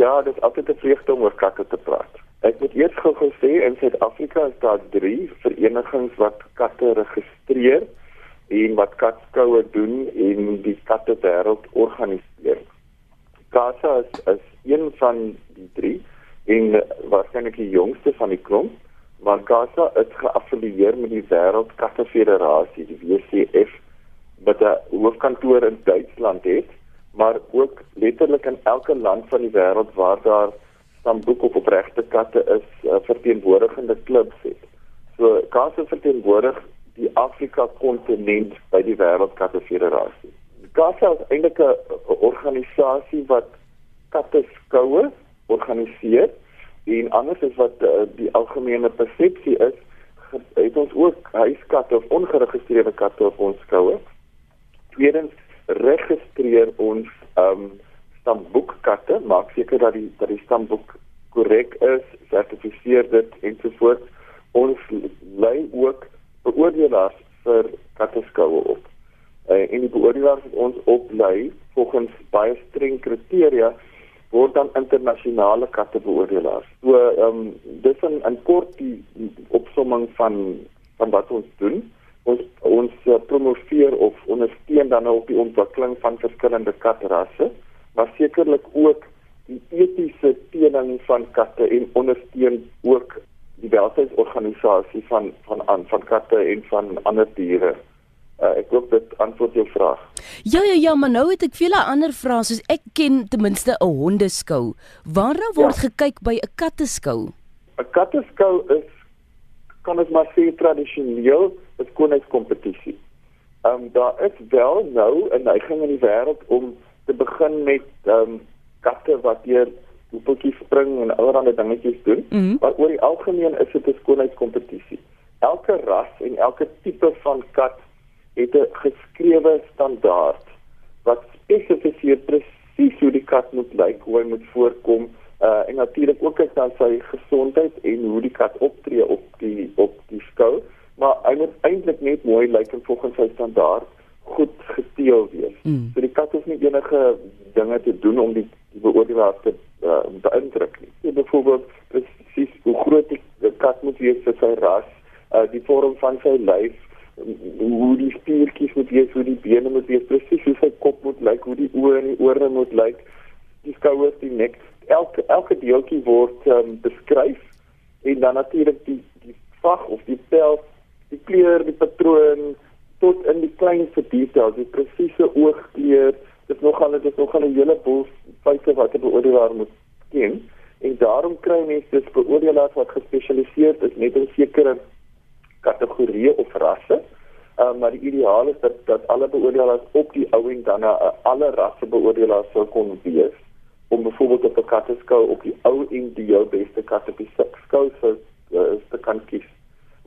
Ja, dit is altyd 'n vreugde om oor katte te praat. Ek moet eers gou gesê in Suid-Afrika is daar 3 verenigings wat katte registreer en wat katskoue doen en die katte wêreld organiseer. Casa is, is een van die 3 en waarskynlik die jongste van die klomp. Maar Casa is geaffilieer met die Wêreld Katte Federasie, die WCF, wat 'n hoofkantoor in Duitsland het maar ook letterlik in elke land van die wêreld waar daar stamboek of opregte katte is, uh, verteenwoordigende klubs het. So katte verteenwoordig die Afrika kontinent by die Wêreldkatte Federasie. Katte is eintlik 'n organisasie wat katte skoue organiseer en anders as wat uh, die algemene persepsie is, het ons ook huiskatte of ongeregistreerde katte op ons skoue. Tweedens registreer ons ehm um, stamboekkatte, maak seker dat die dat die stamboek korrek is, sertifiseer dit ensovoorts. Ons lei ook beoordelaars vir katteskoue op. Uh, en die beoordelaars wat ons oplei volgens baie streng kriteria word dan internasionale kattebeoordelaars. So ehm um, dis 'n 'n kort die opsomming van van wat ons doen ons ons uh, promoveer of ondersteun dan nou op die ontwikkeling van verskillende katrasse, maar sekerlik ook die etiese teening van katte en ondersteun ook die welsynsorganisasie van van aan van katte en van ander diere. Uh, ek hoop dit antwoord jou vraag. Ja ja ja, maar nou het ek vele ander vrae soos ek ken ten minste 'n hondeskou. Waarna word ja. gekyk by 'n katteskou? 'n Katteskou is kan ons maar sê tradisioneel 'n skoonheidskompetisie. Ehm um, daar is wel nou 'n neiging in die wêreld om te begin met ehm um, katte wat hier hoepeltjies spring en allerlei dingetjies doen, mm -hmm. maar oor die algemeen is dit 'n skoonheidskompetisie. Elke ras en elke tipe van kat het 'n geskrewe standaard wat spesifiseer presies hoe die kat moet lyk, hoe hy moet voorkom uh en natuurlik ook kyk dan sy gesondheid en hoe die kat optree op die op die skou maar hy moet eintlik net mooi lyk en volgens sy standaard goed gesteel wees. Mm. So die kat het nie enige dinge te doen om die, die beoordelaars te uh, beïndruk nie. So byvoorbeeld presies hoe groot die, die kat moet wees vir sy ras, uh, die vorm van sy lyf, hoe die spiertjies moet wees, hoe die bene moet wees, presies hoe sy kop moet lyk, hoe die oë en die ore moet lyk, die skouers, die nek, elke elke deeltjie word um, beskryf en dan natuurlik die die vag of die pels die kleur, die patroon tot in die kleinste details, die presiese oogkleur, dit nogal dit is nogal 'n hele boel feite wat 'n beoordelaar moet ken en daarom kry mense dis beoordelaars wat gespesialiseer is net in sekere kategorieë of rasse. Uh, maar die ideaal is dat dat alle beoordelaars op die ou en dan na uh, alle rasse beoordelaars sou kon wees om byvoorbeeld op 'n katteskou op die ou en die jou beste katte op die skou sou uh, te kan kies.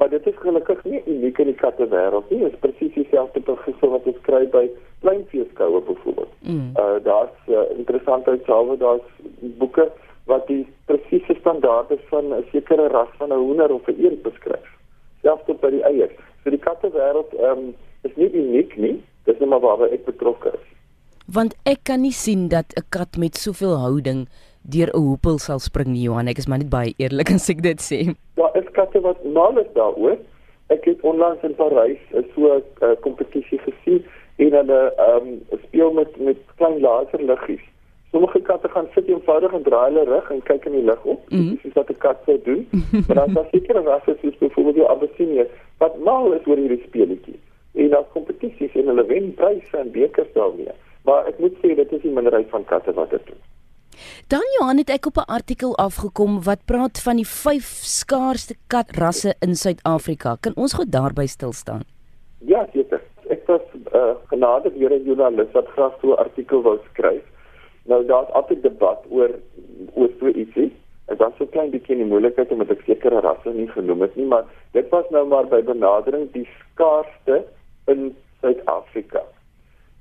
Maar dit is gelukkig nie uniek in die katte wêreld nie. Dit is presies dieselfde beginsel wat ons kry by kleinveeskoue byvoorbeeld. Mm. Uh daar's uh, interessant uitsalwe daar's boeke wat die presiese standaarde van 'n sekere ras van 'n hoender of 'n eend beskryf. Selfs tot by die eiers. So die katte wêreld ehm um, is nie uniek nie. Dis net maar waar ek betrokke is. Want ek kan nie sien dat 'n kat met soveel houding deur 'n hoepel sal spring nie Johan ek is maar net baie eerlik as ek dit sê Ja is katte wat mal is daaroor. Ek het onlangs in Parys 'n so 'n uh, kompetisie gesien en hulle ehm um, speel met met klein laserliggies. Sommige katte gaan sit eenvoudig en draai hulle rug en kyk in die lug op mm -hmm. dis wat 'n kat sou doen. Maar dan daar sekere rasse soos byvoorbeeld die Abyssinia wat mal is oor hierdie speletjie en daar kompetisies en hulle wen pryse en bekers daarmee. Maar ek moet sê dit is die minderheid van katte wat dit doen Dan Johan het ek op 'n artikel afgekom wat praat van die vyf skaarsste katrasse in Suid-Afrika. Kan ons gou daarby stil staan? Ja, seker. Ek was uh, genade deur 'n joernalis wat graag so 'n artikel wou skryf. Nou daar's altyd debat oor oor so ietsie. Dit was so klein bietjie die moeilikheid om dit sekere rasse nie genoem het nie, maar dit was nou maar by benadering die skaarsste in Suid-Afrika.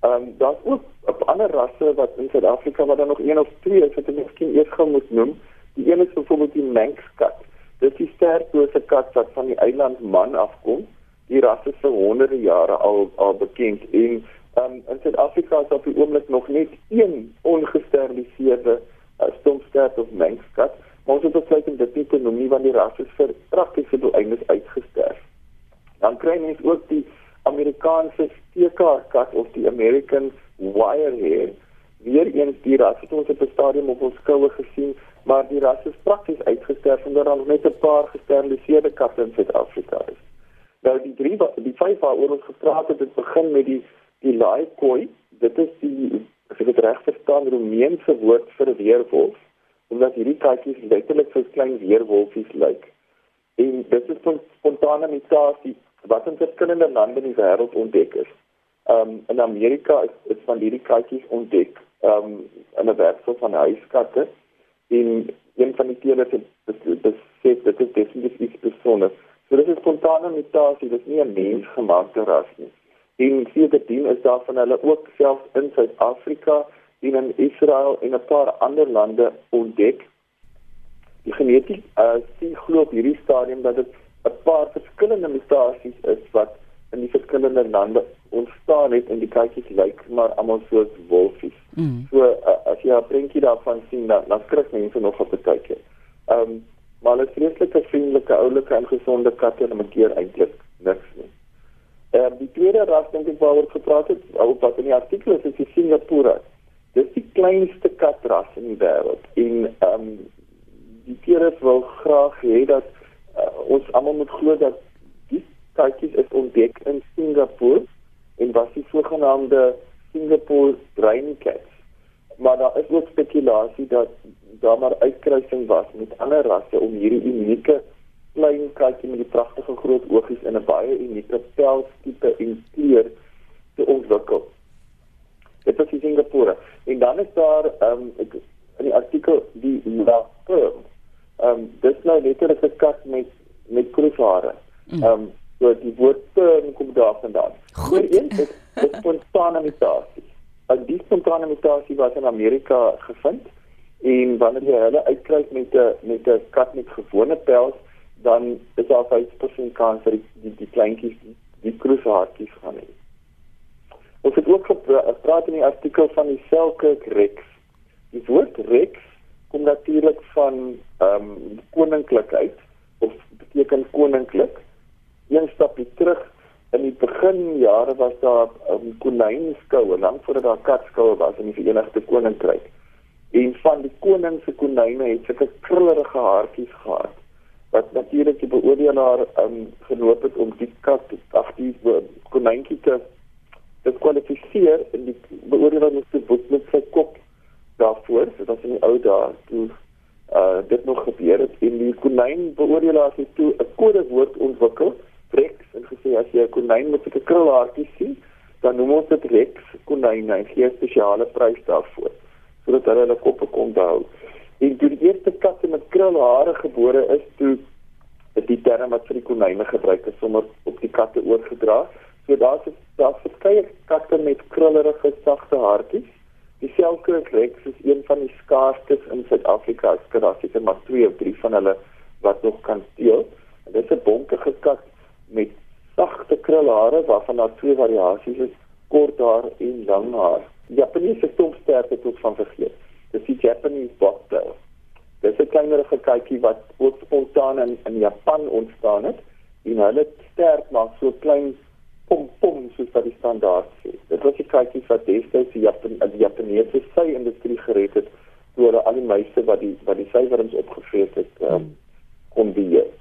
Ehm um, daar's ook op ander rasse wat in Suid-Afrika wat dan nog een of twee is wat ek miskien eers gou moet noem. Die een is byvoorbeeld die Manx kat. Dit is sterkose kat wat van die eiland Man afkom. Die ras is vir honderde jare al al bekend en ehm um, in Suid-Afrika is op die oomblik nog net een ongesteriliseerde uh, stompstert of mengskat. Maar ons het besluit om dit nie te noem nie want die ras is vir praktiese doeleindes uitgesterf. Dan kry mens ook die Amerikaanse steekaarkat of die American wirehair. Weereens die ras het ons op 'n stadium op ons skoue gesien, maar die ras is prakties uitgesterf omdat daar nog net 'n paar gesteriliseerde katte in Suid-Afrika is. Nou die drie die vyf waaroor ons gepraat het, het begin met die die laikoi. Dit is die as ek dit reg verstaan, Romeinse woord vir weerwolf, omdat hierdie katjies letterlik so klein weerwolfies lyk. En dit is 'n spontane mutasie wat in verskillende lande in die wêreld ontdek is. Um in Amerika is, is van hierdie katjies ontdek um in 'n werksel van huiskatte en een van die teelers het besef dit is definitief iets besonders. So dit is spontane mutasie, dit is nie 'n mensgemaakte ras nie. En sedertdien is daar van hulle ook selfs in Suid-Afrika en in Israel en 'n paar ander lande ontdek. Die genetiek uh, sien glo op hierdie stadium dat dit 'n paar verskillende mutasies is wat in die verskillende lande ontstaan het en die katjies lyk maar almal soos wolfies. Mm. So uh, as jy 'n prentjie daarvan sien dan dan skrik mense nog op 'n tydjie. Ehm um, maar hulle is vreeslike vriendelike, oulike en gesonde katte en mekeer eintlik niks nie. Ehm uh, die tweede ras dink ek waaroor gepraat het, ou wat in die artikel is, is die Singapore. Dis die kleinste katras in die wêreld en ehm um, die teeres wil graag hê dat uh, ons almal moet glo dat die katjies is ontdek in Singapore en was die sogenaamde Singapore Brain Cats. Maar daar is ook spekulasie dat daar maar uitkruising was met ander rasse om hierdie unieke klein katjie met die pragtige groot oogies en 'n baie unieke pelstipe en kleur te ontwikkel. Dit is in Singapore. En dan is daar ehm um, in die artikel die Lapperm ehm um, dis nou letterlik 'n kat met met kroeshare. Mm. Ehm um, so die woord perm kom daar vandaan. Goed. Een is 'n spontane mutasie. En die spontane mutasie was in Amerika gevind en wanneer jy hulle uitkry met 'n met 'n kat met gewone pels, dan is daar 50% kans dat die die, die kleintjies die, die kroeshaartjies gaan hê. Ons het ook gepraat in die artikel van die Selkirk Rex. Die woord Rex kom natuurlik van ehm um, koninklikheid of beteken koninklik. Een stapie terug in die beginjare was daar 'n um, konynskoue lank voordat daar katskoue was in die Verenigde Koninkryk. En van die koning se konyne het sulke krullerige haartjies gehad wat natuurlik die beoordelaar um, genoop het om die kat ag die konyntjie te te kwalifiseer in die beoordelaar moes boek met sy kop daarvoor, so dat in die ou dae toe uh dit nog gebeur het en die konyn beoordelaars het toe 'n kodewoord ontwikkel, Rex, en gesê as jy 'n konyn met 'n krulhaartjie sien, dan noem ons dit Rex konyn en gee 'n spesiale prys daarvoor sodat hulle hulle koppe kon hou. En die eerste katte met krulhare gebore is, toe die term wat vir die konyne gebruik is sommer op die katte oorgedra. So daar's daar's verskeie katte met krullerige sagte haartjies Die Selkirk Rex is een van die skaarstes in Suid-Afrika. Daar is seker maar 2 of 3 van hulle wat nog kan steel. Dit is 'n bonkige kat met sagte krulhare waarvan daar twee variasies is: kort haar en lang haar. Die Japannese stompstert het ook van vergeet. Dis die Japanese bobtail. Dis 'n kleinerige katjie wat ook spontaan in, in Japan ontstaan het en hulle stert maar so klein pom pom soos wat die standaard sê. Dit was die katjies wat destyds Japan die Japaneese sy industrie gered het deur al die meise wat die wat die sywerms opgevreet het um, kon beheer.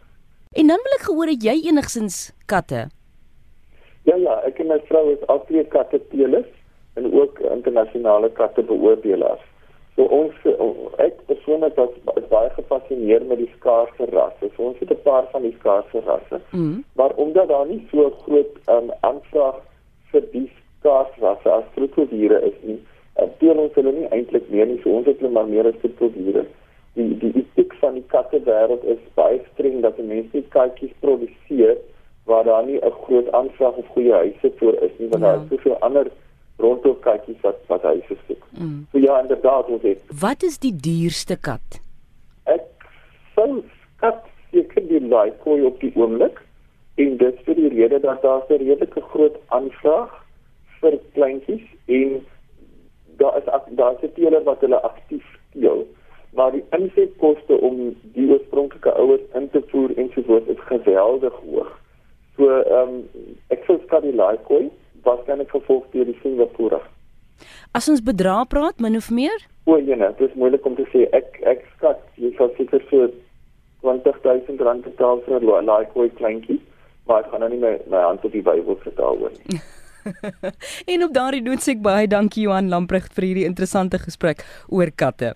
En dan wil ek gehoor het jy enigsins katte? Ja ja, ek en my vrou is al twee katte teelers en ook internasionale katte beoordelaars. So ons ek persoonlik was, baie gefassineer met die skaarse rasse. So ons het 'n paar van die skaarse rasse. Mm. Maar omdat daar nie so groot um, aanvraag vir die skaarse rasse as krokodille is nie, uh, deel ons hulle nie eintlik meer nie. So ons het hulle maar meer as krokodille. Die die etiek van die katte wêreld is baie streng dat mense nie katjies produseer waar daar nie 'n groot aanvraag of goeie huise vir is nie, want ja. daar is soveel ander rondom katjies wat wat hy gesoek. Mm. So ja, inderdaad, ons het. Wat is die duurste kat? Ek sou kat seker die laikoi op die oomblik en dit vir die rede dat daar 'n redelike groot aanvraag vir kleintjies en daar is daar is teele wat hulle aktief teel. Maar die insetkoste om die oorspronklike ouers in te voer en so voort is geweldig hoog. So ehm um, ek sou skat die laaikoi waarskynlik gevolg deur die Singapore. As ons bedra praat, min of meer? O, jene, dit is moeilik om te sê. Ek ek skat jy sal seker so 20000 rand betaal vir 'n laaikoi kleintjie, maar ek gaan nou nie my, my hand op die Bybel vertaal hoor nie. en op daardie noot sê ek baie dankie Johan Lamprecht vir hierdie interessante gesprek oor katte.